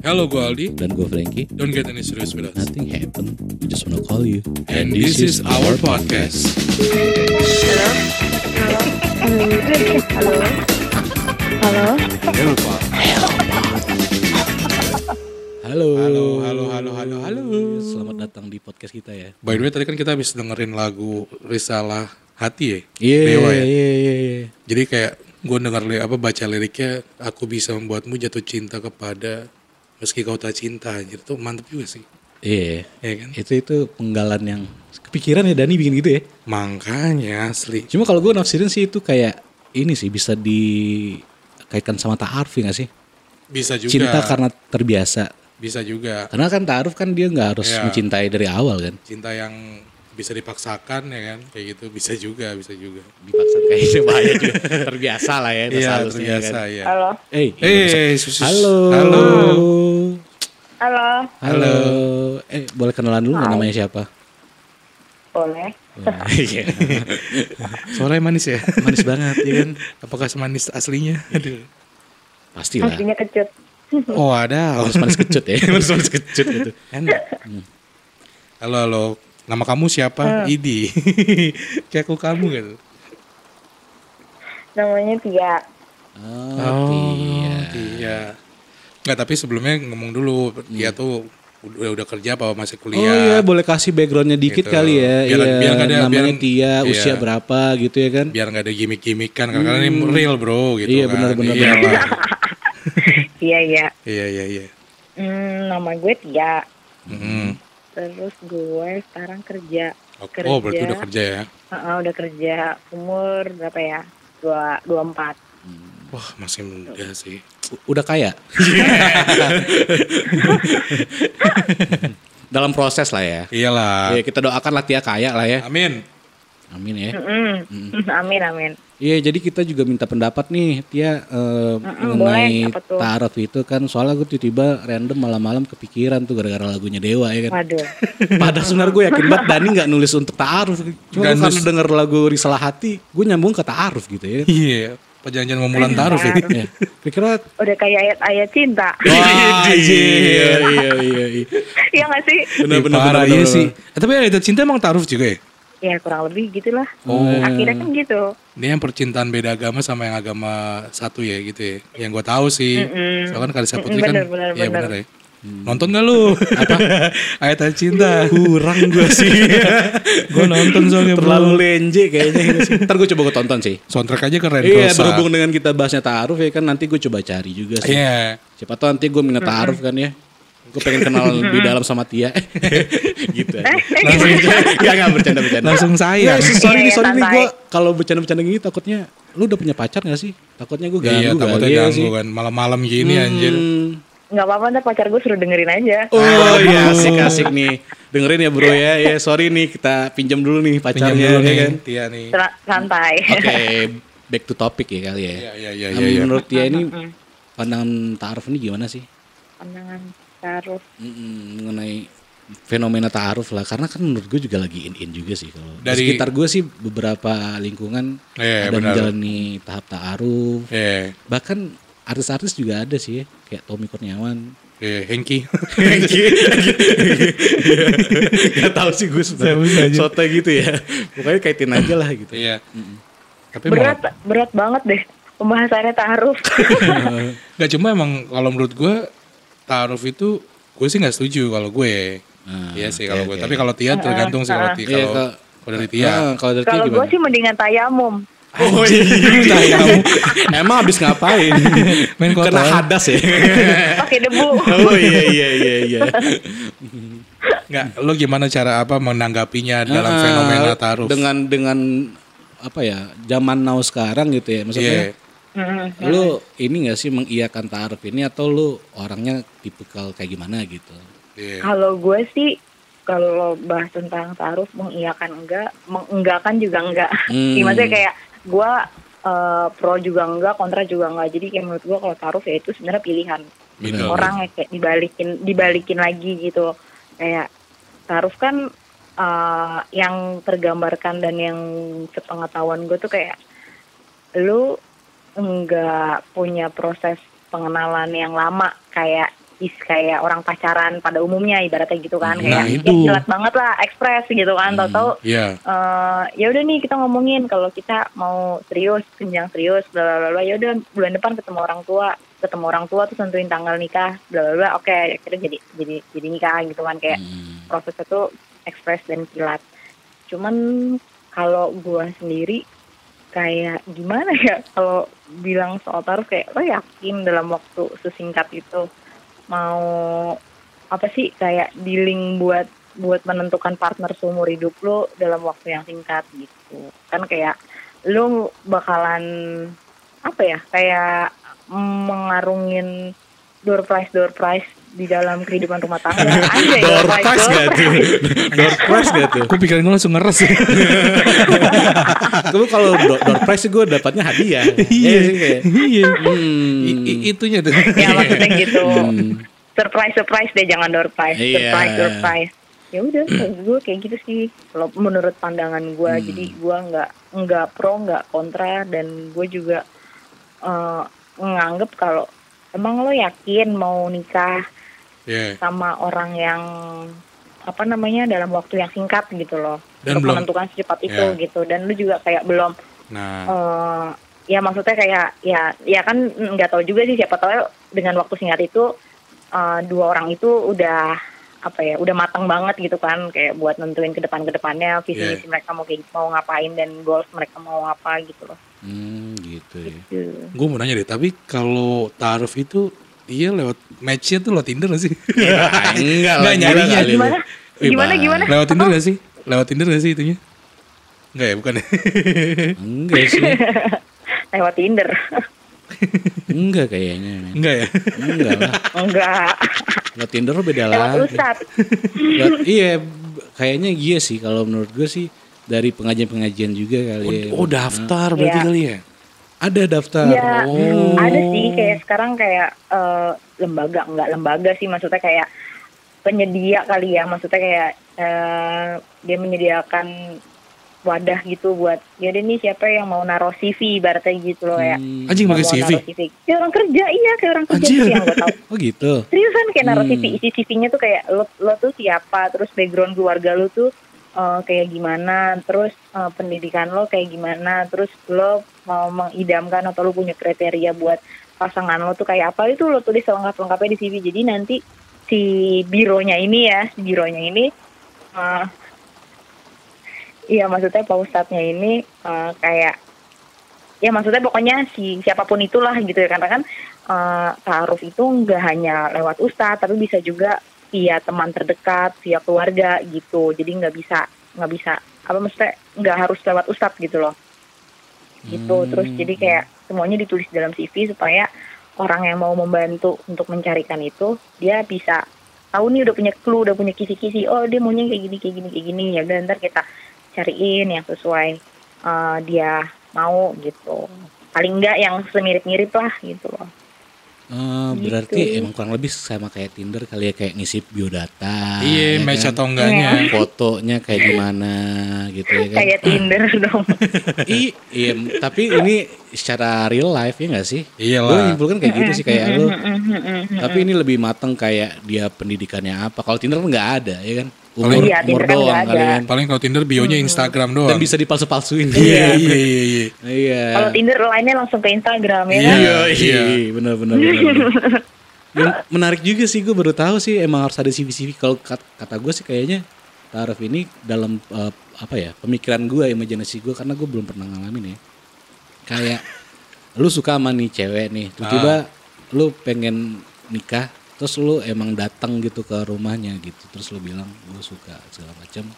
Hello, gue Aldi. Dan gue Frankie. Don't get any serious with us. Nothing happened. We just wanna call you. And this is our podcast. Halo. Halo. Hello, Pak. Halo. Halo, halo, halo, halo, halo. Selamat datang di podcast kita ya. By the way, tadi kan kita habis dengerin lagu Risalah Hati ya. Iya, ya. iya, iya, iya. Jadi kayak gue denger li- apa baca liriknya, aku bisa membuatmu jatuh cinta kepada meski kau tak cinta. Anjir tuh mantep juga sih. Iya. Ya kan? Itu itu penggalan yang kepikiran ya Dani bikin gitu ya. Makanya asli. Cuma kalau gue nafsirin sih itu kayak ini sih bisa dikaitkan sama ta'aruf ya gak sih? Bisa juga. Cinta karena terbiasa. Bisa juga. Karena kan ta'aruf kan dia nggak harus Iya. mencintai dari awal kan. Cinta yang bisa dipaksakan ya kan. Kayak gitu bisa juga, bisa juga. Dipaksa kayaknya bahaya juga. terbiasa lah ya. Iya, halusnya terbiasa kan. ya. Halo. Eh, Eh, susus. Halo. Halo. Halo. Halo. Eh, boleh kenalan dulu nggak namanya siapa? Boleh. Iya. Suaranya manis ya. Manis banget ya kan? Apakah semanis aslinya? Aduh. Pastilah. Aslinya kecut. Oh ada. Manis manis kecut ya. Manis manis kecut gitu. Enak. Halo, halo. Nama kamu siapa? Idi. Kayak aku kamu gitu. Namanya Tia. Oh, iya. Iya. Nggak, tapi sebelumnya ngomong dulu. Dia tuh udah udah kerja apa masih Oh kuliah? iya, boleh kasih backgroundnya dikit Gitu. kali ya. Biar- iya, biar ada- namanya biar- Tia, usia iya. berapa gitu ya kan? Biar nggak ada gimmick-gimmickan. Karena ini real bro gitu Iya, kan. benar, benar, Iya, benar. lah. Iya, iya. iya, iya, iya. Hmm, nama gue Tia. Mm. Terus gue sekarang kerja. Oke. Oh berarti udah kerja ya? Heeh, udah kerja. Umur berapa ya? Dua, dua empat. Wah masih muda sih. U- Udah kaya. Dalam proses lah ya. Iyalah. Ya, kita doakan lah Tia kaya lah ya. Amin. Amin ya. Mm-mm. Amin, amin. Iya, jadi kita juga minta pendapat nih, Tia eh, Mm-mm, mengenai boleh, taraf itu kan. Soalnya gue tiba-tiba random malam-malam kepikiran tuh gara-gara lagunya Dewa ya kan. Waduh. Padahal sebenarnya gue yakin banget Dani nggak nulis untuk ta'aruf. Cuma Nggak karena nulis. denger lagu Risalah Hati, gue nyambung ke ta'aruf gitu ya. Iya. Perjanjian memulan taruh ya. ya. Kira Udah kayak ayat-ayat cinta. Wah, iya, iya, iya, iya. Iya gak sih? Benar-benar iya sih. Eh, tapi ada cinta emang taruh juga ya? Ya kurang lebih gitulah. Oh. Akhirnya kan gitu. Ini yang percintaan beda agama sama yang agama satu ya gitu ya. Yang gue tahu sih. Soalnya kan Kalisa Putri kan. bener, bener, Iya bener. bener ya. Nonton gak lu? Apa? Ayat ayat cinta. Kurang gue sih. gue nonton soalnya bro. Terlalu lenje kayaknya gitu sih. Ntar gue coba gue tonton sih. Soundtrack aja keren. Iya, Rosa. berhubung dengan kita bahasnya ta'aruf ya kan nanti gue coba cari juga sih. Iya. Siapa tahu nanti gue minat ta'aruf kan ya. Gue pengen kenal lebih dalam sama Tia. gitu aja. Langsung Gak, gak bercanda-bercanda. Langsung sayang. Ya, sorry nih, Iya, sorry nih gue kalau bercanda-bercanda gini takutnya lu udah punya pacar gak sih? Takutnya gue ganggu Iya gak? takutnya Iya ganggu sih. kan. Malam-malam gini anjir. Hmm. Gak apa-apa ntar pacar gue suruh dengerin aja. Oh iya asik-asik nih. Dengerin ya bro ya. Ya sorry nih kita pinjam dulu nih Pinjam pacarnya dulu ya nih. kan. Tia nih. Sa- Santai. Oke, back to topic ya kali ya. Iya iya iya iya. Menurut Tia ini pandangan ta'aruf ini gimana sih? Pandangan taruh. Mm-mm, mengenai fenomena ta'aruf lah karena kan menurut gue juga lagi in-in juga sih kalau di Dari- sekitar gue sih beberapa lingkungan Iya, ada benar. menjalani tahap ta'aruf Iya. bahkan artis-artis juga ada sih ya, kayak Tommy Kurniawan Iya, Hengki. Gak tau sih gue sebenarnya soto gitu ya pokoknya kaitin aja lah gitu Iya. Tapi Berat, malah- berat banget deh pembahasannya taruh. Nggak cuma emang kalau menurut gue taruh itu gue sih nggak setuju kalau gue. Ah, iya sih kalau gue. oke. Tapi kalau Tia tergantung sih kalau Tia. Iya, Kalau kalau- kalau dari Tia. Ah, kalau dari Tia Kalau gue sih mendingan tayamum. Oh iya, emang habis ngapain? Main kotor. Kena hadas ya. Pakai debu. oh iya iya iya iya. Nggak, lo gimana cara apa menanggapinya dalam Ah, fenomena taruh? Dengan dengan apa ya zaman now sekarang gitu ya maksudnya. Iya. Mm. Lu ini gak sih mengiyakan taaruf ini atau lu orangnya tipikal kayak gimana gitu? Iya. Kalau gue sih kalau bahas tentang taruh mengiyakan enggak, mengenggakkan juga enggak. Hmm. Gimana kayak gue eh, pro juga enggak, kontra juga enggak. Jadi kayak menurut gue kalau taruh ya itu sebenarnya pilihan Bener. orang ya kayak dibalikin dibalikin lagi gitu. Kayak taruh kan eh, yang tergambarkan dan yang sepengetahuan gue tuh kayak lu enggak punya proses pengenalan yang lama kayak romantis kayak orang pacaran pada umumnya ibaratnya gitu kan Nah, kayak itu. ya kilat banget lah ekspres gitu kan tahu-tahu Iya. eh ya udah nih kita ngomongin kalau kita mau serius jenjang serius bla bla bla, ya udah bulan depan ketemu orang tua ketemu orang tua terus tentuin tanggal nikah bla bla bla oke akhirnya jadi jadi jadi nikah gitu kan kayak Hmm. prosesnya tuh ekspres dan kilat cuman kalau gua sendiri kayak gimana ya kalau bilang soal taruh kayak lo yakin dalam waktu sesingkat itu mau apa sih kayak dealing buat buat menentukan partner seumur hidup lo dalam waktu yang singkat gitu. Kan kayak lo bakalan apa ya kayak mengarungin door prize door prize di dalam kehidupan rumah tangga aja ya Door prize gak tuh? Door prize gak tuh? Aku pikiran gue langsung ngeres ya. Gue kalau door, door prize gue dapatnya hadiah. Iya sih kayak. Iya. Hmm. Itunya tuh. ya maksudnya gitu Hmm. surprise surprise deh jangan door prize Iya. surprise surprise ya udah gue kayak gitu sih kalau menurut pandangan gue Hmm. jadi gue nggak nggak pro nggak kontra dan gue juga eh, nganggep kalau emang lo yakin mau nikah Iya. sama orang yang apa namanya dalam waktu yang singkat gitu loh Dan untuk belum- menentukan secepat itu Ya. gitu dan lu juga kayak belum Nah, eh ya maksudnya kayak ya ya kan nggak tahu juga sih siapa tahu dengan waktu singkat itu eh, dua orang itu udah apa ya udah matang banget gitu kan kayak buat nentuin ke depan ke depannya visi misi Yeah. mereka mau kayak mau ngapain dan goals mereka mau apa gitu loh Hmm, gitu ya. Gitu. gue mau nanya deh, tapi kalau taruh itu dia lewat matchnya tuh lewat Tinder gak sih? Ya, enggak lah. Nggak gila nyarinya. Gimana? Wih, Gimana, Bang. gimana? lewat Tinder gak sih? Lewat Tinder gak sih itunya? Enggak ya, bukan ya? Enggak sih. lewat Tinder Enggak kayaknya. men. Enggak ya? Enggak lah. enggak Lo Tinder beda lewat lagi. ustad Lewat- iya, kayaknya iya sih kalau menurut gue sih dari pengajian-pengajian juga kali ya. Oh, daftar berarti Iya. kali ya? Ada daftar. Ya, Oh. ada sih kayak sekarang kayak eh, lembaga nggak lembaga sih maksudnya kayak penyedia kali ya maksudnya kayak eh, dia menyediakan wadah gitu buat ya udah nih siapa yang mau naruh CV ibaratnya gitu loh ya. Hmm. Anjing pakai CV? CV. Kayak orang kerja iya kayak orang kerja sih yang gue tahu. Oh gitu. Seriusan kayak naruh Hmm. CV isi CV-nya tuh kayak lo lo tuh siapa terus background keluarga lo tuh eh, kayak gimana terus eh, pendidikan lo kayak gimana terus lo mau mengidamkan atau lo punya kriteria buat pasangan lo tuh kayak apa itu lo tulis lengkap-lengkapnya di CV jadi nanti si bironya ini ya si bironya ini eh, iya maksudnya pak ustadznya ini eh, kayak ya maksudnya pokoknya si siapa pun itulah gitu ya. Karena kan eh, taaruf itu nggak hanya lewat ustadz tapi bisa juga via teman terdekat via keluarga gitu. Jadi nggak bisa nggak bisa. Apa maksudnya? Nggak harus lewat ustadz gitu loh. Gitu. Hmm. terus jadi kayak semuanya ditulis dalam CV supaya orang yang mau membantu untuk mencarikan itu dia bisa tahu nih udah punya clue udah punya kisi-kisi. Oh dia maunya kayak gini kayak gini kayak gini. Ya udah ntar kita cariin yang sesuai eh, dia mau gitu. Paling enggak yang semirip-mirip lah gitu loh Eh, Gitu. berarti emang kurang lebih sama kayak Tinder kali ya kayak ngisi biodata. Iya, ya match kan? atau enggaknya. Fotonya kayak gimana gitu ya kan. kayak Tinder dong I, iya, tapi ini secara real life ya gak sih? Iyalah. Gue nyimpulkan kayak gitu sih kayak lu. Tapi ini lebih mateng kayak dia pendidikannya apa. Kalau Tinder kan nggak ada ya kan. Kalau Umur, Iya, umur Tinder kan doang kan. Paling kalau Tinder bionya Instagram doang. Dan bisa dipalsu-palsuin. Iya, iya, iya, iya. Iya. kalau Tinder lainnya langsung ke Instagram ya kan Iya, Iya. iya, benar benar. benar. Yang menarik juga sih gue baru tahu sih emang harus ada CV-CV. Kalau kat- kata gue sih kayaknya tarif ini dalam eh, apa ya pemikiran gue, imajinasi gue karena gue belum pernah ngalamin ya. Kayak lu suka sama nih cewek nih, tiba-tiba lu pengen nikah, terus lu emang datang gitu ke rumahnya gitu, terus lu bilang gue suka segala macam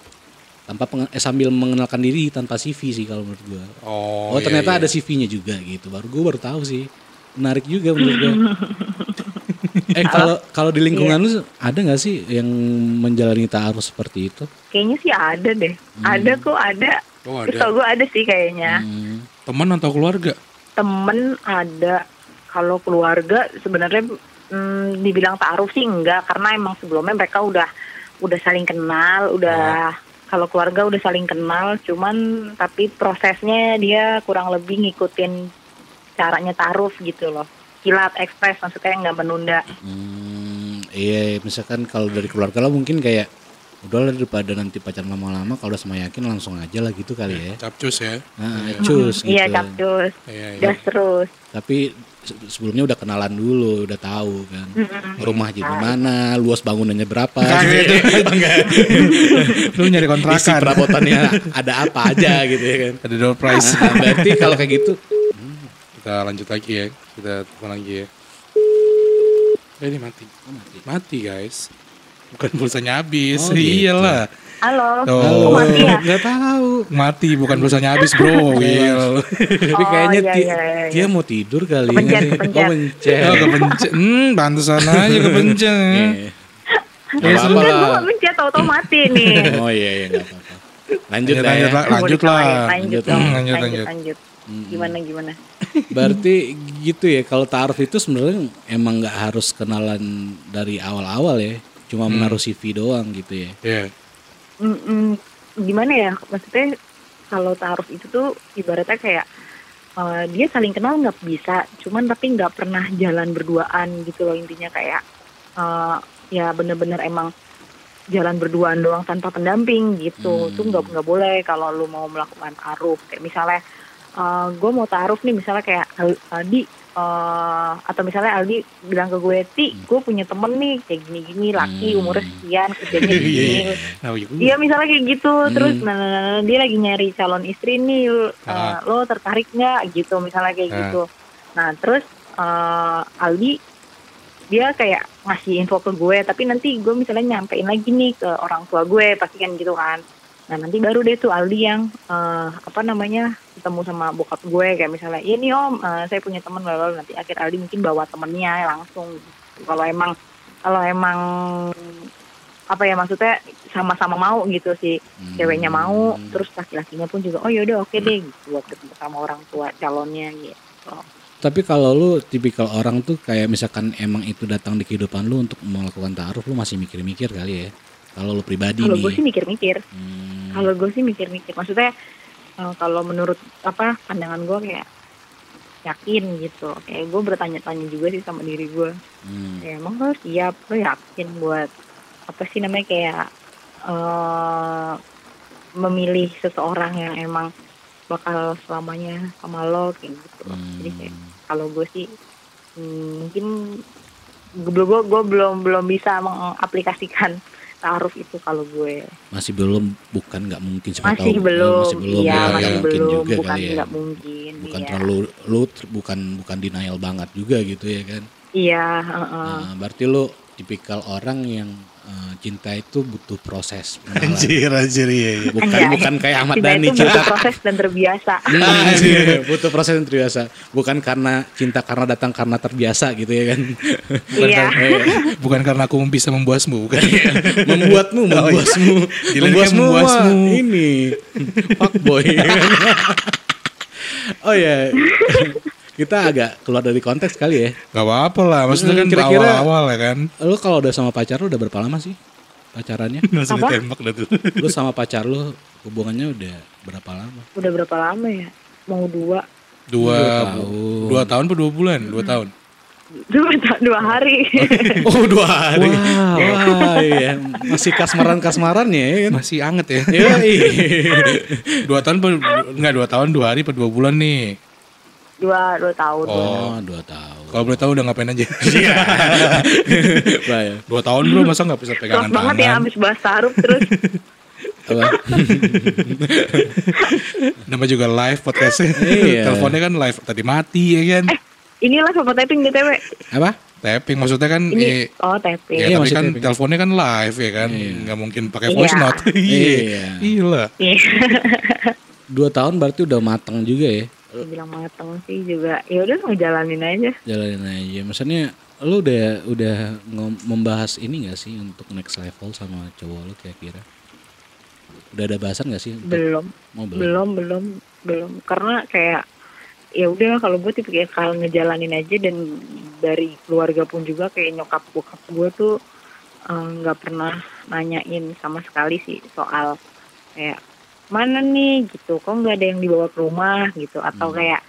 tanpa pengen- eh, sambil mengenalkan diri tanpa CV sih kalau menurut gue. Oh, Oh, iya, ternyata iya. ada CV-nya juga gitu. Baru gue baru tahu sih. Menarik juga menurut gue. eh kalau kalau di lingkungan Iya. lu ada nggak sih yang menjalani taaruf seperti itu? kayaknya sih ada deh ada kok ada Oh, ada. tau gue ada sih kayaknya Hmm. Teman atau keluarga? temen ada kalau keluarga sebenarnya hmm, dibilang taruh sih enggak karena emang sebelumnya mereka udah udah saling kenal udah kalau keluarga udah saling kenal cuman tapi prosesnya dia kurang lebih ngikutin caranya taruh gitu loh. Kilat ekspres maksudnya nggak menunda. Hmm, iya misalkan kalau dari keluarga lo mungkin kayak udah lah daripada nanti pacaran lama-lama kalau udah sama yakin langsung aja lah gitu kali ya. Capcus ya. nah cus gitu Iya capcus, Iya, iya. gas terus. tapi sebelumnya udah kenalan dulu udah tahu kan rumah di mana luas bangunannya berapa Lu nyari isi kontrakan. perabotannya ada apa aja gitu ya kan Ada door price. Nah, berarti kalau kayak gitu Kita lanjut lagi ya. Kita telepon lagi ya. Eh, ini mati. mati. Mati guys. Bukan pulsanya habis. Oh, gitu. Halo, Oh. Kok mati ya? nggak tahu Mati bukan pulsanya habis, Bro. Will. tapi Oh, kayaknya iya, ti- iya, iya, dia mau tidur kali Kepencet, ya. kepencet. oh mencet Oh, kepencet. Hmm, pantesan aja kepencet. Ya, Enggak, gue gak mencet, tau-tau mati nih. oh iya iya nggak apa-apa lanjut Lanjut, lah ya lanjut, lah. Lanjut Lanjut, lanjut, lanjut, lanjut. lanjut. Gimana, gimana? Berarti gitu ya kalau taaruf itu sebenarnya emang nggak harus kenalan dari awal-awal ya, cuma menaruh CV doang gitu ya. Iya. Mm-mm, gimana ya? Maksudnya kalau taruh itu tuh ibaratnya kayak eh, dia saling kenal nggak bisa cuman tapi nggak pernah jalan berduaan gitu loh intinya kayak eh, ya bener-bener emang jalan berduaan doang tanpa pendamping gitu. Hmm. tuh nggak nggak boleh kalau lu mau melakukan taruh kayak misalnya gue mau taruh nih misalnya kayak Aldi eh, atau misalnya Aldi bilang ke gue ti gue punya temen nih kayak gini-gini laki Hmm. umurnya sekian kerjanya Iya, gini iya. Nah, misalnya kayak gitu terus Hmm. nah, nah, nah, dia lagi nyari calon istri nih lo, Ah. eh, lo tertarik nggak gitu misalnya kayak Ah. gitu nah terus eh, Aldi dia kayak ngasih info ke gue tapi nanti gue misalnya nyampein lagi nih ke orang tua gue pasti kan gitu kan nah nanti baru deh tuh Aldi yang eh, apa namanya ketemu sama bokap gue kayak misalnya nih om eh, saya punya teman lalu nanti akhir Aldi mungkin bawa temennya langsung kalau emang kalau emang apa ya maksudnya sama-sama mau gitu sih Hmm. ceweknya mau terus laki-lakinya pun juga oh yaudah oke deh gitu buat ketemu sama orang tua calonnya gitu Tapi kalau lu tipikal orang tuh kayak misalkan emang itu datang di kehidupan lu untuk melakukan taaruf, lu masih mikir-mikir kali ya. Kalau lu pribadi kalau gue sih mikir-mikir. Hmm. kalau gue sih mikir-mikir. Maksudnya eh, kalau menurut apa pandangan gue kayak yakin gitu. Kayak gue bertanya-tanya juga sih sama diri gue Hmm. ya emang lo siap? Lo yakin buat apa sih namanya kayak eh memilih seseorang yang emang bakal selamanya sama lo kayak gitu. Jadi kayak Hmm. kalau gue sih hmm, mungkin gue gue gue belum belum bisa mengaplikasikan taruh itu kalau gue Masih belum, bukan nggak mungkin siapa masih tahu. belum, Masih belum, iya ya, masih nggak mungkin belum juga bukan ya. nggak mungkin Bukan iya terlalu, lu bukan bukan denial banget juga gitu ya kan. iya heeh. Nah, berarti lu tipikal orang yang eh, cinta itu butuh proses. Anjir, anjir, iya, iya. bukan Anjay. bukan kayak Ahmad Cinta Dhani itu cinta butuh proses dan terbiasa Hmm, iya, butuh proses yang terbiasa bukan karena cinta karena datang karena terbiasa gitu ya kan iya Bukan karena aku bisa membuasmu, bukan. membuatmu membuasmu membuasmu, dia membuasmu. mah ini fuckboy oh ya kita agak keluar dari konteks kali ya Gak apa-apa lah, maksudnya kan Hmm, kira-kira- awal-awal ya kan. lu kalau udah sama pacar lu udah berapa lama sih pacarannya Langsung ditembak dah tuh. lu sama pacar lu hubungannya udah berapa lama udah berapa lama ya mau dua Dua, Dua tahun. dua tahun per dua bulan? Dua tahun. dua, dua hari oh dua hari wow, wah iya masih kasmaran kasmaran ya kan Masih anget ya. Yoi. dua tahun per, enggak dua tahun, dua hari per dua bulan nih. Dua dua tahun Oh, dua tahun. Kalau boleh tahu udah ngapain aja? Bahaya. dua tahun bro, masa nggak bisa Kelas pegangan banget ya habis bahas taruh terus Apa? Nama juga live podcastnya. Iya. Teleponnya kan live tadi mati ya kan? inilah sama typing BTW Apa? Tapping maksudnya kan ini eh, oh typing ya Iya, tapi kan tapping. teleponnya kan live ya kan, Iya. nggak mungkin pakai Iya. voice note. Iya. Iya. Iya. Dua tahun berarti udah matang juga ya. Bilang mateng sih juga ya udah ngejalanin aja Jalanin aja. Maksudnya lu udah udah membahas ini gak sih untuk next level sama cowok lu kira-kira? Udah ada bahasan gak sih? belum Mau belum? belum belum belum karena kayak ya udah kalau gue tipe kayak kalau ngejalanin aja dan dari keluarga pun juga kayak nyokap bokap gue tuh eh, nggak pernah nanyain sama sekali sih soal kayak mana nih? Gitu. Kok nggak ada yang dibawa ke rumah? Gitu. Atau Hmm. kayak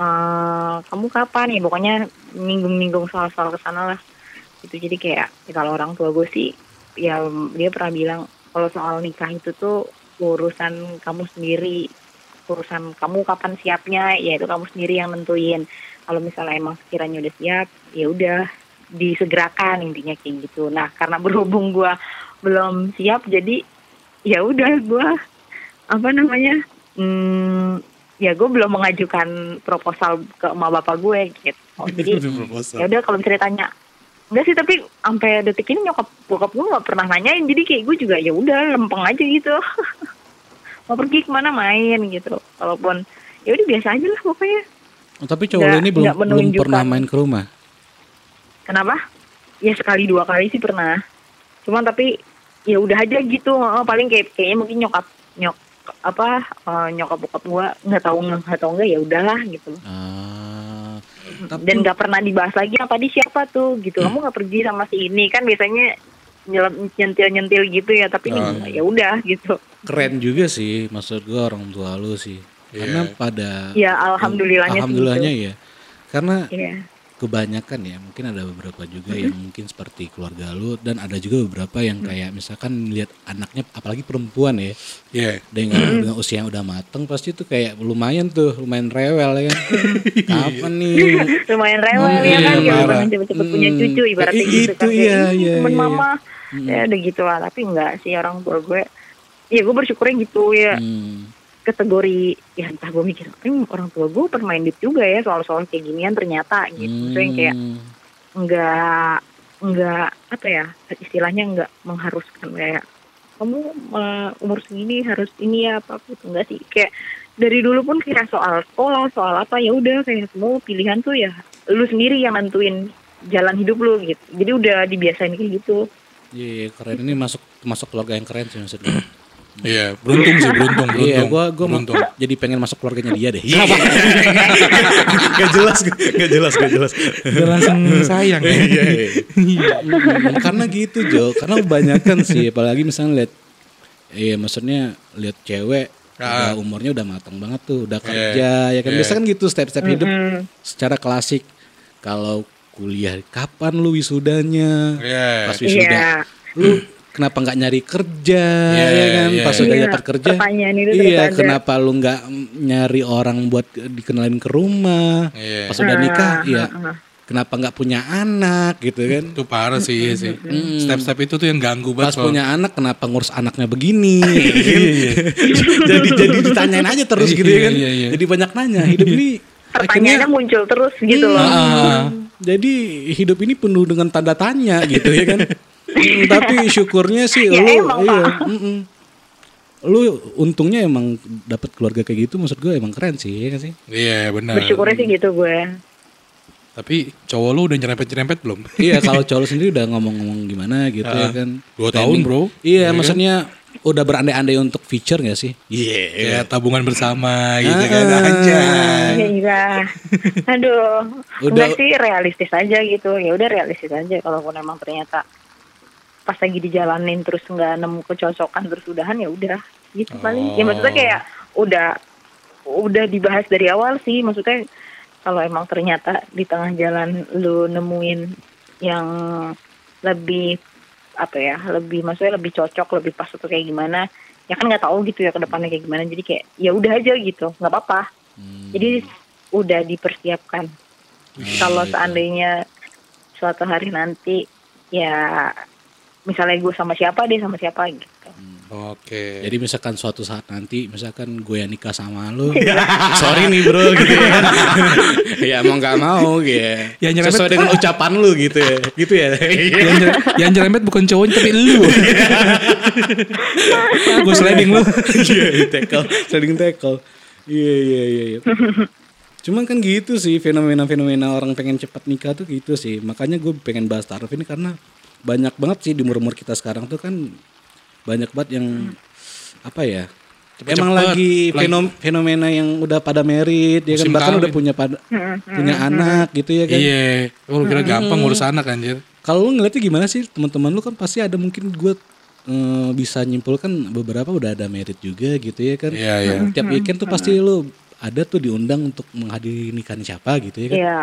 eh kamu kapan nih? Pokoknya ninggung-ninggung soal-soal ke sana lah. Itu jadi kayak ya kalau orang tua gue sih ya dia pernah bilang kalau soal nikah itu tuh urusan kamu sendiri. Urusan kamu kapan siapnya ya itu kamu sendiri yang nentuin. Kalau misalnya emang sekiranya udah siap ya udah disegerakan intinya kayak gitu. Nah karena berhubung gua belum siap jadi ya udah gua apa namanya? Hmm, ya gue belum mengajukan proposal ke emak bapak gue gitu. Oh, jadi ya udah kalau misalnya tanya enggak sih tapi sampai detik ini nyokap bokap gue nggak pernah nanyain jadi kayak gue juga ya udah lempeng aja gitu. Mau pergi ke mana main? Gitu. Walaupun ya udah biasa aja lah pokoknya. Oh, tapi cowok Nggak- ini belum belum pernah main ke rumah. kenapa? Ya sekali dua kali sih pernah. Cuman tapi ya udah aja gitu. Paling kayak kayaknya mungkin nyokap nyok apa eh, nyokap bokap gue nggak tahu nggak tahu nggak ya udahlah gitu Ah, tapi dan nggak pernah dibahas lagi yang tadi siapa tuh gitu kamu nggak pergi sama si ini kan biasanya nyentil nyentil gitu ya tapi ini nggak, ya udah gitu keren juga sih maksud gua orang tua lu sih. Karena Iya. pada ya alhamdulillahnya sih alhamdulillahnya gitu. ya. Karena Iya. Kebanyakan ya mungkin ada beberapa juga yang mungkin seperti keluarga lu dan ada juga beberapa yang kayak misalkan lihat anaknya apalagi perempuan ya Iya. dengan, dengan usia yang udah mateng pasti tuh kayak lumayan tuh lumayan rewel ya kan kapan nih lumayan rewel Hmm, ya kan iya, marah. pengen cepet-cepet punya Hmm. cucu ibaratnya Eh, gitu itu kan iya, Kayak, iya, temen iya. mama Hmm. ya udah gitu lah tapi enggak sih orang tua gue ya gue bersyukurnya gitu ya Hmm. Kategori ya entah gue mikir "Hmm, orang tua gue minded juga ya soal-soal kayak ginian ternyata gitu. Maksudnya kayak Hmm. enggak enggak apa ya istilahnya enggak mengharuskan kayak kamu eh, umur segini harus ini ya apa apa enggak sih kayak dari dulu pun kayak soal sekolah soal apa ya udah kayak semua pilihan tuh ya lu sendiri yang nentuin jalan hidup lu gitu. Jadi udah dibiasain kayak gitu. Iya, keren. Ini masuk masuk keluarga yang keren sih maksud gue. Iya, beruntung sih, beruntung, beruntung. Iya, gua gua mau beruntung. jadi pengen masuk keluarganya dia deh. Iya, gak jelas, gak jelas, gak jelas. Udah langsung sayang ya. Iya, iya. Mm, Karena gitu Jo, karena kebanyakan sih, apalagi misalnya lihat, iya maksudnya lihat cewek, Ah. udah umurnya udah matang banget tuh, udah Iya, kerja, ya kan iya. biasa kan gitu step-step hidup Mm-mm. secara klasik. Kalau kuliah, kapan lu wisudanya? Iya. Pas wisuda, iya lu kenapa nggak nyari kerja Iya, ya kan iya, pas iya. udah Iya, dapat kerja iya ada. kenapa lu nggak nyari orang buat dikenalin ke rumah Iya. pas udah nikah Ah, iya ah, ah. kenapa nggak punya anak gitu kan Itu parah sih, iya sih. Step-step itu tuh yang ganggu pas banget. kalau- punya anak kenapa ngurus anaknya begini jadi jadi ditanyain aja terus gitu ya kan Iya, iya, iya. jadi banyak nanya hidup ini pertanyaannya akhirnya muncul terus gitu loh Ah, jadi hidup ini penuh dengan tanda tanya gitu ya kan Hmm, tapi syukurnya sih Ya, lu emang, iya, lu untungnya emang dapat keluarga kayak gitu maksud gue emang keren sih ya kan sih Iya, benar. bersyukurnya sih gitu gue Tapi cowok lu udah nyerempet-nyerempet belum? iya kalau cowok lu sendiri udah ngomong-ngomong gimana gitu ya Ah, kan dua tahun, Planning. bro. iya Iya kan? maksudnya udah berandai-andai untuk feature gak sih iya Kayak tabungan bersama gitu kan. Ah. Anjay. Iya. Aduh. Udah- Enggak sih realistis aja gitu. Ya udah realistis aja kalaupun emang ternyata pas lagi dijalanin terus nggak nemu kecocokan terus udahan ya udah gitu paling. Ya maksudnya kayak udah udah dibahas dari awal sih maksudnya kalau emang ternyata di tengah jalan lu nemuin yang lebih apa ya lebih maksudnya lebih cocok lebih pas atau kayak gimana ya kan nggak tahu gitu ya ke depannya kayak gimana jadi kayak ya udah aja gitu nggak apa-apa Hmm. jadi udah dipersiapkan. Kalau seandainya suatu hari nanti ya misalnya gue sama siapa dia sama siapa gitu. Oke. Jadi misalkan suatu saat nanti misalkan gue yang nikah sama lu, sorry nih bro gitu ya. ya mau nggak mau gitu. Ya, nyerempet- Sesuai dengan ucapan lu gitu ya. Gitu ya. yang, jer- yang nyerempet bukan cowoknya tapi lu. gue sliding lu. Iya, tackle, sliding tackle. Iya, iya, iya. iya. Cuman kan gitu sih fenomena-fenomena orang pengen cepat nikah tuh gitu sih. Makanya gue pengen bahas taruh ini karena banyak banget sih di umur-umur kita sekarang tuh kan banyak banget yang apa ya? Cepet-cepet, Emang lagi lagi- fenom- fenomena yang udah pada merit ya kan bahkan kawin. udah punya pada punya anak gitu ya kan. Iya. Lu kira gampang ngurus anak anjir. Kalau lu ngeliatnya gimana sih teman-teman lu kan pasti ada mungkin gue eh, bisa nyimpulkan beberapa udah ada merit juga gitu ya kan. Iya, iya. Tiap weekend tuh pasti lu ada tuh diundang untuk menghadiri nikahan siapa gitu ya kan. Ya,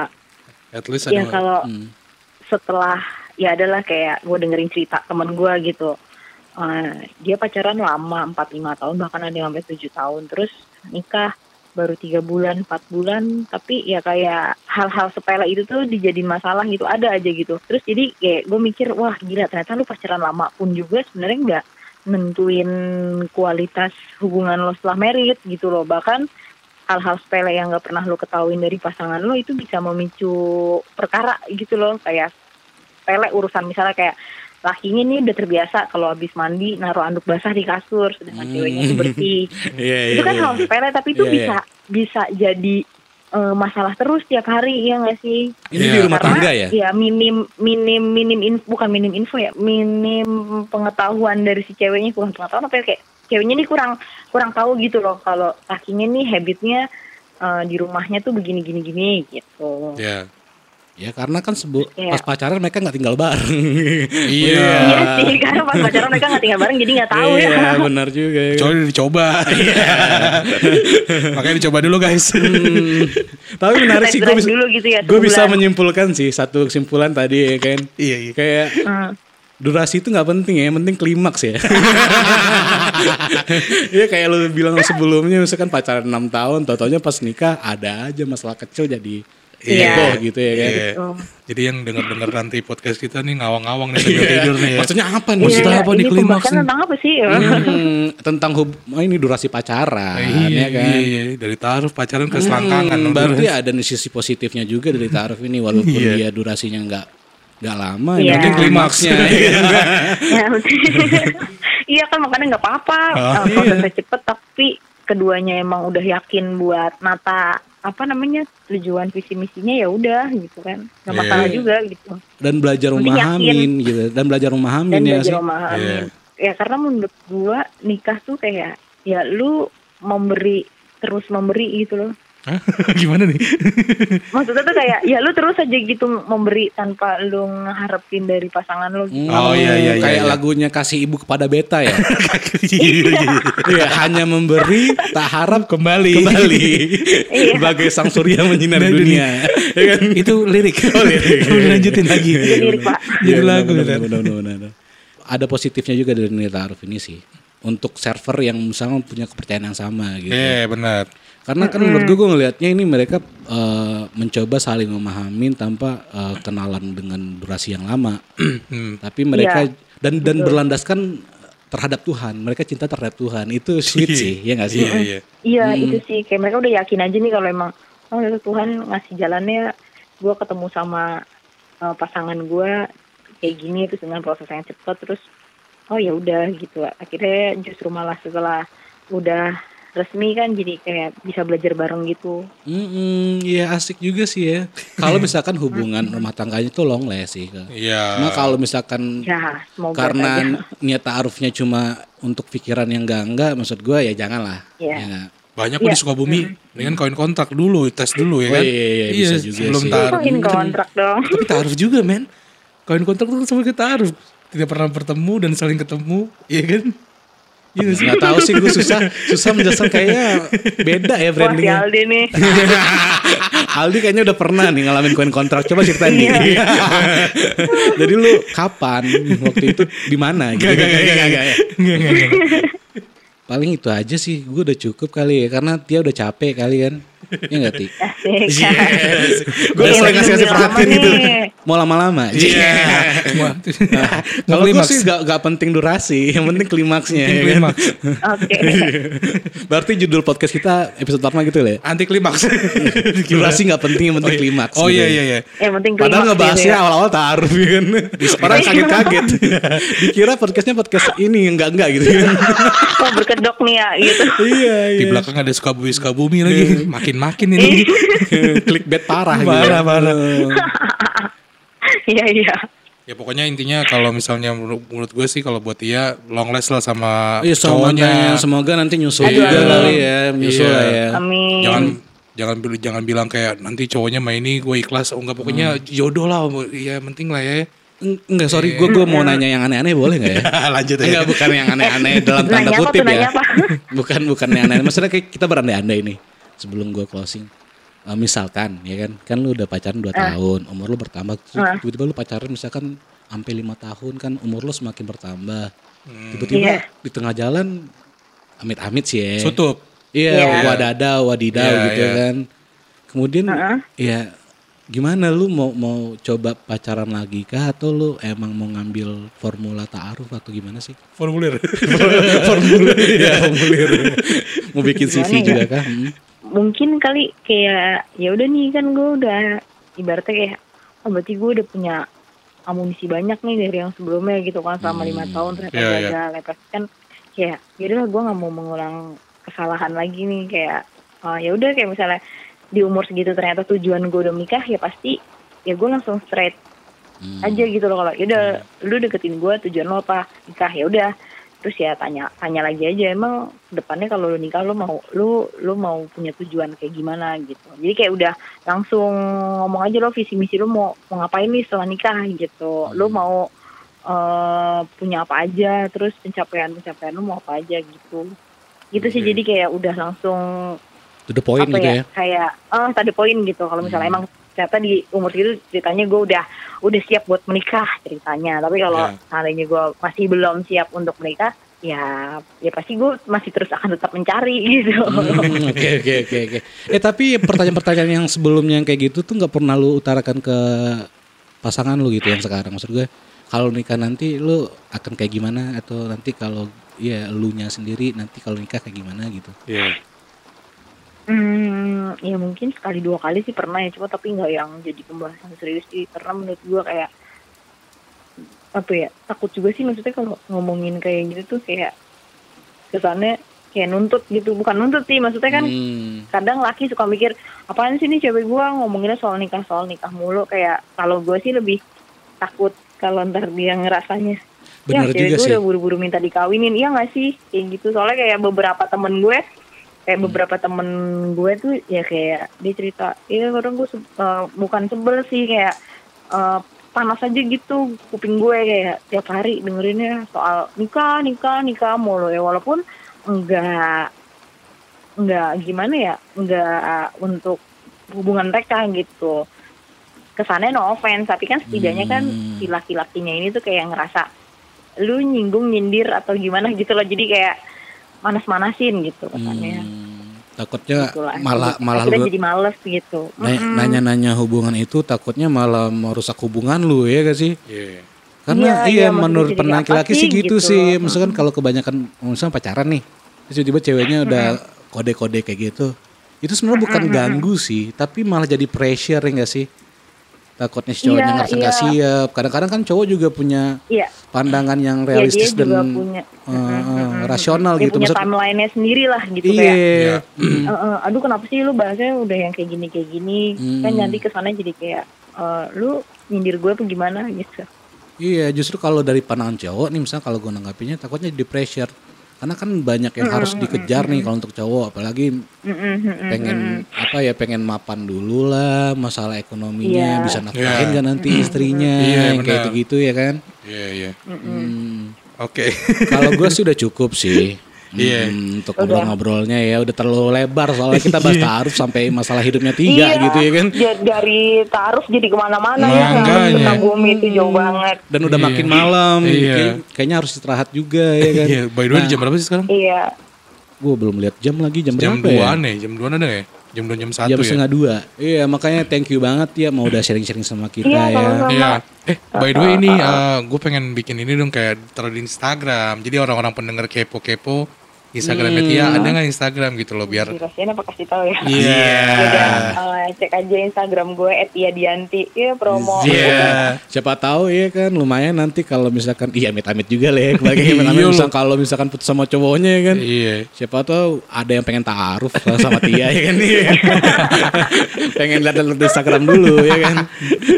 At least ya kalau Hmm. setelah ya adalah kayak gue dengerin cerita temen gue gitu. Eh, dia pacaran lama 4-5 tahun bahkan ada yang sampai 7 tahun. Terus nikah baru tiga bulan empat bulan. Tapi ya kayak hal-hal sepele itu tuh dijadiin masalah gitu ada aja gitu. Terus jadi kayak gue mikir wah gila ternyata lu pacaran lama pun juga sebenarnya nggak nentuin kualitas hubungan lo setelah merit gitu loh. Bahkan hal-hal sepele yang nggak pernah lo ketahuin dari pasangan lo itu bisa memicu perkara gitu loh. Kayak sepele urusan misalnya kayak lakinya nih udah terbiasa kalau habis mandi naruh anduk basah di kasur sedangkan Hmm. ceweknya tuh bersih Iya, itu kan hal sepele tapi itu Iya, iya. bisa bisa jadi eh, masalah terus tiap hari ya nggak sih Ini Iya. di rumah karena tangga ya? ya minim minim minim in- bukan minim info ya minim pengetahuan dari si ceweknya kurang pengetahuan tapi kayak ceweknya nih kurang kurang tahu gitu loh kalau lakinya nih habitnya eh, di rumahnya tuh begini gini gini gitu Ya. Ya karena kan sebu Iya. pas pacaran mereka nggak tinggal bareng. Iya. iya sih karena pas pacaran mereka nggak tinggal bareng jadi nggak tahu Iya, ya benar juga. ya. Coba dicoba. Makanya dicoba dulu guys. Hmm, Tapi menarik sih gue bisa, gitu ya, gue bisa menyimpulkan sih satu kesimpulan tadi ya kan. Iya, iya. Kayak Hmm. durasi itu nggak penting ya, yang penting klimaks ya. Iya kayak lu bilang sebelumnya misalkan pacaran 6 tahun, tau-taunya pas nikah ada aja masalah kecil jadi Iya. heboh gitu ya kan. Iya. Oh. Jadi yang denger-denger nanti podcast kita nih ngawang-ngawang nih sambil tidur nih ya. Maksudnya apa nih? Maksudnya Iya, apa nih klimaks tentang apa sih Hmm, tentang hub oh, ini durasi pacaran iya, ya kan. iya, iya. Dari taruh pacaran ke selangkangan. Hmm, berarti ada nih sisi positifnya juga dari taruh ini walaupun Iya. dia durasinya nggak nggak lama, Iya. yang klimaksnya. Ya, iya kan makanya nggak apa-apa Oh, Eh, prosesnya cepet tapi keduanya emang udah yakin buat nata apa namanya tujuan visi misinya ya udah gitu kan. Nggak Iya. masalah juga gitu. Dan belajar Penting memahamin gitu. Dan belajar memahamin dan ya belajar sih. memahami ya karena menurut gua nikah tuh kayak ya lu memberi terus memberi gitu loh Hah? Gimana nih? maksudnya tuh kayak ya lu terus aja gitu memberi tanpa lu ngeharapin dari pasangan lu gitu. Oh, iya, iya, iya, kayak iya. lagunya kasih ibu kepada beta ya. Iya, iya. Iya, hanya memberi tak harap Kembali. kembali. Iya. Sebagai sang surya menyinari Dari dunia. Ya kan? Itu lirik. Oh, lirik. Lanjutin lagi. Itu lirik, Pak. Jadi Iya, lagu. benar, benar. benar, benar, benar. Ada positifnya juga dari nilai taaruf ini sih. Untuk server yang misalnya punya kepercayaan yang sama gitu. Iya, benar. Karena kan menurut gue, gue ngelihatnya ini mereka eh, mencoba saling memahami tanpa eh, kenalan dengan durasi yang lama. Hmm. Tapi mereka Iya. dan dan berlandaskan terhadap Tuhan. Mereka cinta terhadap Tuhan. Itu sweet sih, ya nggak sih? Iya, iya. Iya Hmm. itu sih kayak mereka udah yakin aja nih kalau emang oh itu Tuhan ngasih jalannya gue ketemu sama uh, pasangan gue kayak gini terus dengan proses yang cepat terus oh ya udah gitu akhirnya justru malah setelah udah resmi kan jadi kayak bisa belajar bareng gitu Mm ya asik juga sih ya. Kalau misalkan hubungan rumah tangganya itu long last sih. Kak. Iya. Nah kalau misalkan ya karena saja. niat taarufnya cuma untuk pikiran yang enggak enggak, maksud gue ya janganlah. Iya. Ya? Banyak kok di Iya. Sukabumi. Dengan koin kontrak dulu, tes dulu ya Oh, kan? iya, iya, bisa juga sebelum sih. taruh. Koin kontrak dong Tapi taruh juga men. Koin kontrak tuh sampai ke taruh. Tidak pernah bertemu dan saling ketemu, iya kan? Iya nggak sih? Nggak tahu sih gue susah susah menjelaskan kayaknya beda ya wah si brandingnya. Aldi nih Aldi kayaknya udah pernah nih ngalamin koin kontrak. Coba ceritain nih. Iya. Jadi lu kapan waktu itu di mana gitu? Nggak, nggak, nggak. Nggak, nggak, nggak. Paling itu aja sih. Gue udah cukup kali ya karena dia udah capek kali kan. Ya nggak Ti? Asik Gue udah mulai ngasih ngasih perhatian gitu. Mau lama-lama. Iya. Wah, Kalau gue klimaks. sih gak, gak penting durasi, yang penting klimaksnya. ya kan? Klimaks. oke Berarti judul podcast kita episode pertama gitu ya. Anti klimaks. Durasi gak penting, yang penting klimaks. Oh gitu iya ya. iya iya. yang penting Padahal klimaks ngebahasnya gitu ya. awal-awal taruh ya kan. Orang kaget-kaget. Dikira podcastnya podcast ini enggak-enggak gitu kan. Kok berkedok nih ya gitu. iya, Di iya. belakang ada Sukabumi Sukabumi lagi. Makin-makin ini. Clickbait parah gitu. Parah, parah. Iya iya. Ya pokoknya intinya kalau misalnya menurut, menurut gue sih kalau buat dia long last lah sama Iya, cowoknya. semoga nanti nyusul Aduh, juga amin. kali ya, nyusul Iya. lah ya. Amin. Jangan jangan jangan bilang kayak nanti cowoknya main ini gue ikhlas. Oh enggak pokoknya jodoh lah. Ya penting lah ya. Eng- Enggak, sorry, gue gue mau nanya yang aneh-aneh boleh nggak ya? Lanjut Enggak, bukan yang aneh-aneh dalam tanda apa kutip ya. apa? bukan bukan yang aneh. Maksudnya kayak kita berandai-andai nih sebelum gue closing. Eh, misalkan ya kan, kan lu udah pacaran 2 tahun, umur lu bertambah, Ah. tiba-tiba lu pacaran misalkan sampai lima tahun kan umur lo semakin bertambah. Hmm. Tiba-tiba Iya. di tengah jalan amit-amit sih ya. Sutup. Iya, Iya. wadada, wadidaw Iya, gitu iya. kan. Kemudian Heeh. ya gimana lu mau mau coba pacaran lagi kah atau lu emang mau ngambil formula ta'aruf atau gimana sih? Formulir. formulir ya, formulir. mau bikin CV Gimana ya? juga kah? Hmm. Mungkin kali kayak ya udah nih kan gue udah ibaratnya kayak oh berarti gue udah punya amunisi banyak nih dari yang sebelumnya gitu kan selama lima Hmm. tahun ternyata Iya, iya. gagal ya pasti kan kayak ya udah gue nggak mau mengulang kesalahan lagi nih kayak oh, ya udah kayak misalnya di umur segitu ternyata tujuan gue udah menikah ya pasti ya gue langsung straight Hmm. aja gitu loh kalau ya udah lu deketin gue tujuan lo apa nikah ya udah terus ya tanya tanya lagi aja emang depannya kalau lu nikah lu mau lu lu mau punya tujuan kayak gimana? Gitu. Jadi kayak udah langsung ngomong aja lo visi misi lu mau mau ngapain nih setelah nikah? Gitu. Lu mau eh, punya apa aja? Terus pencapaian pencapaian lu mau apa aja? Gitu. Gitu sih. Oke. jadi kayak udah langsung To the point gitu ya, ya. kayak oh tadi poin gitu. Kalau misalnya Hmm. emang ternyata di umur segitu ceritanya gue udah udah siap buat menikah ceritanya tapi kalau Ya. seandainya gue masih belum siap untuk menikah ya ya pasti gue masih terus akan tetap mencari gitu Hmm, Oke oke oke oke. Eh tapi pertanyaan-pertanyaan yang sebelumnya yang kayak gitu tuh nggak pernah lu utarakan ke pasangan lu gitu yang sekarang maksud gue kalau nikah nanti lu akan kayak gimana atau nanti kalau ya lu nya sendiri nanti kalau nikah kayak gimana gitu. Iya. Hmm, ya mungkin sekali dua kali sih pernah ya, cuma tapi nggak yang jadi pembahasan serius sih. Karena menurut gua kayak apa ya takut juga sih maksudnya kalau ngomongin kayak gitu tuh kayak kesannya kayak nuntut gitu, bukan nuntut sih maksudnya kan Hmm. kadang laki suka mikir apaan sih nih cewek gua ngomonginnya soal nikah soal nikah mulu kayak kalau gua sih lebih takut kalau ntar dia ngerasanya Benar ya cewek juga gue sih. udah buru-buru minta dikawinin iya nggak sih kayak gitu soalnya kayak beberapa temen gue kayak beberapa temen gue tuh ya kayak dia cerita iya kadang gue eh, bukan sebel sih kayak eh, panas aja gitu kuping gue kayak tiap hari dengerinnya soal nikah nikah nikah mulu ya. Walaupun enggak enggak gimana ya enggak untuk hubungan mereka gitu. Kesannya no offense tapi kan setidaknya kan Hmm. si laki-lakinya ini tuh kayak ngerasa lu nyinggung nyindir atau gimana gitu loh. Jadi kayak manas-manasin gitu kesannya Hmm, takutnya Gitu lah. malah malah akhirnya lu jadi males gitu nanya-nanya hubungan itu takutnya malah merusak hubungan lu ya gak sih? Iya. Karena Iya, iya, iya, menurut laki-laki sih gitu, gitu. sih. Misalkan kalau kebanyakan misalnya pacaran nih, terus tiba-tiba ceweknya udah kode-kode kayak gitu. Itu sebenarnya bukan ganggu sih, tapi malah jadi pressure ya enggak sih? Takutnya si cowoknya Iya, ngerasa nggak iya. siap. Kadang-kadang kan cowok juga punya iya pandangan yang ya dia realistis juga dan punya eh, eh, rasional dia gitu. punya Maksud- timelinenya sendiri lah gitu iya. kayak Iya. "Eh, eh, aduh kenapa sih lu bahasnya udah yang kayak gini kayak gini kan Hmm. nanti kesannya jadi kayak eh, lu nyindir gue apa gimana gitu Iya, justru kalau dari pandangan cowok nih misalnya kalau gue nanggapinnya takutnya di pressure. Karena kan banyak yang harus dikejar nih kalau untuk cowok, apalagi pengen apa ya pengen mapan dulu lah masalah ekonominya Iya. bisa nafkahin Iya. kan nanti istrinya Iya, yang kayak gitu ya kan Iya, iya. Hmm. Oke. kalau gue sih udah cukup sih Iya. Hmm, untuk ngobrol-ngobrolnya ya udah terlalu lebar soalnya kita bahas taaruf sampai masalah hidupnya tiga Iya, gitu ya kan ja- dari taruh jadi ke mana-mana ya Makanya. sama bumi itu jauh banget dan udah Iya. makin malam Iya. Kayak- kayaknya harus istirahat juga ya kan Iya, by the way jam berapa sih sekarang? iya gue belum lihat jam lagi jam, Jam berapa ya 2 nih, jam 2 ada ya? Jam 2 jam 1 jam ya? setengah dua iya makanya thank you banget ya mau udah sharing-sharing sama kita Iya, ya sama-sama. Iya. Eh, by the way ini gue pengen bikin ini dong kayak taruh di Instagram. Jadi orang-orang pendengar kepo-kepo Instagramnya Hmm. Tia ada nggak Instagram gitu loh biar dirahasiain apa kasih tahu ya Iya. Udah, eh, cek aja Instagram gue @iadianti ya promo Iya. Siapa tahu ya kan lumayan nanti kalau misalkan iya amit-amit juga lah ya kebagian Iya, misal kalau misalkan putus sama cowoknya ya kan. Iya. Siapa tahu ada yang pengen taaruf sama Tia ya kan. Iya. pengen lihat lihat Instagram dulu ya kan.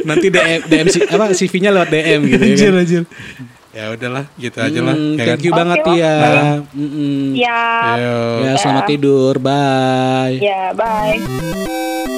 Nanti DM DM si- apa CV-nya lewat DM gitu ya kan. anjir. Ya udahlah, gitu aja lah. Hmm, ya thank kan? you banget Oke, Tia. baik. Mm-mm. ya Ayo. Ya selamat tidur. Bye. ya bye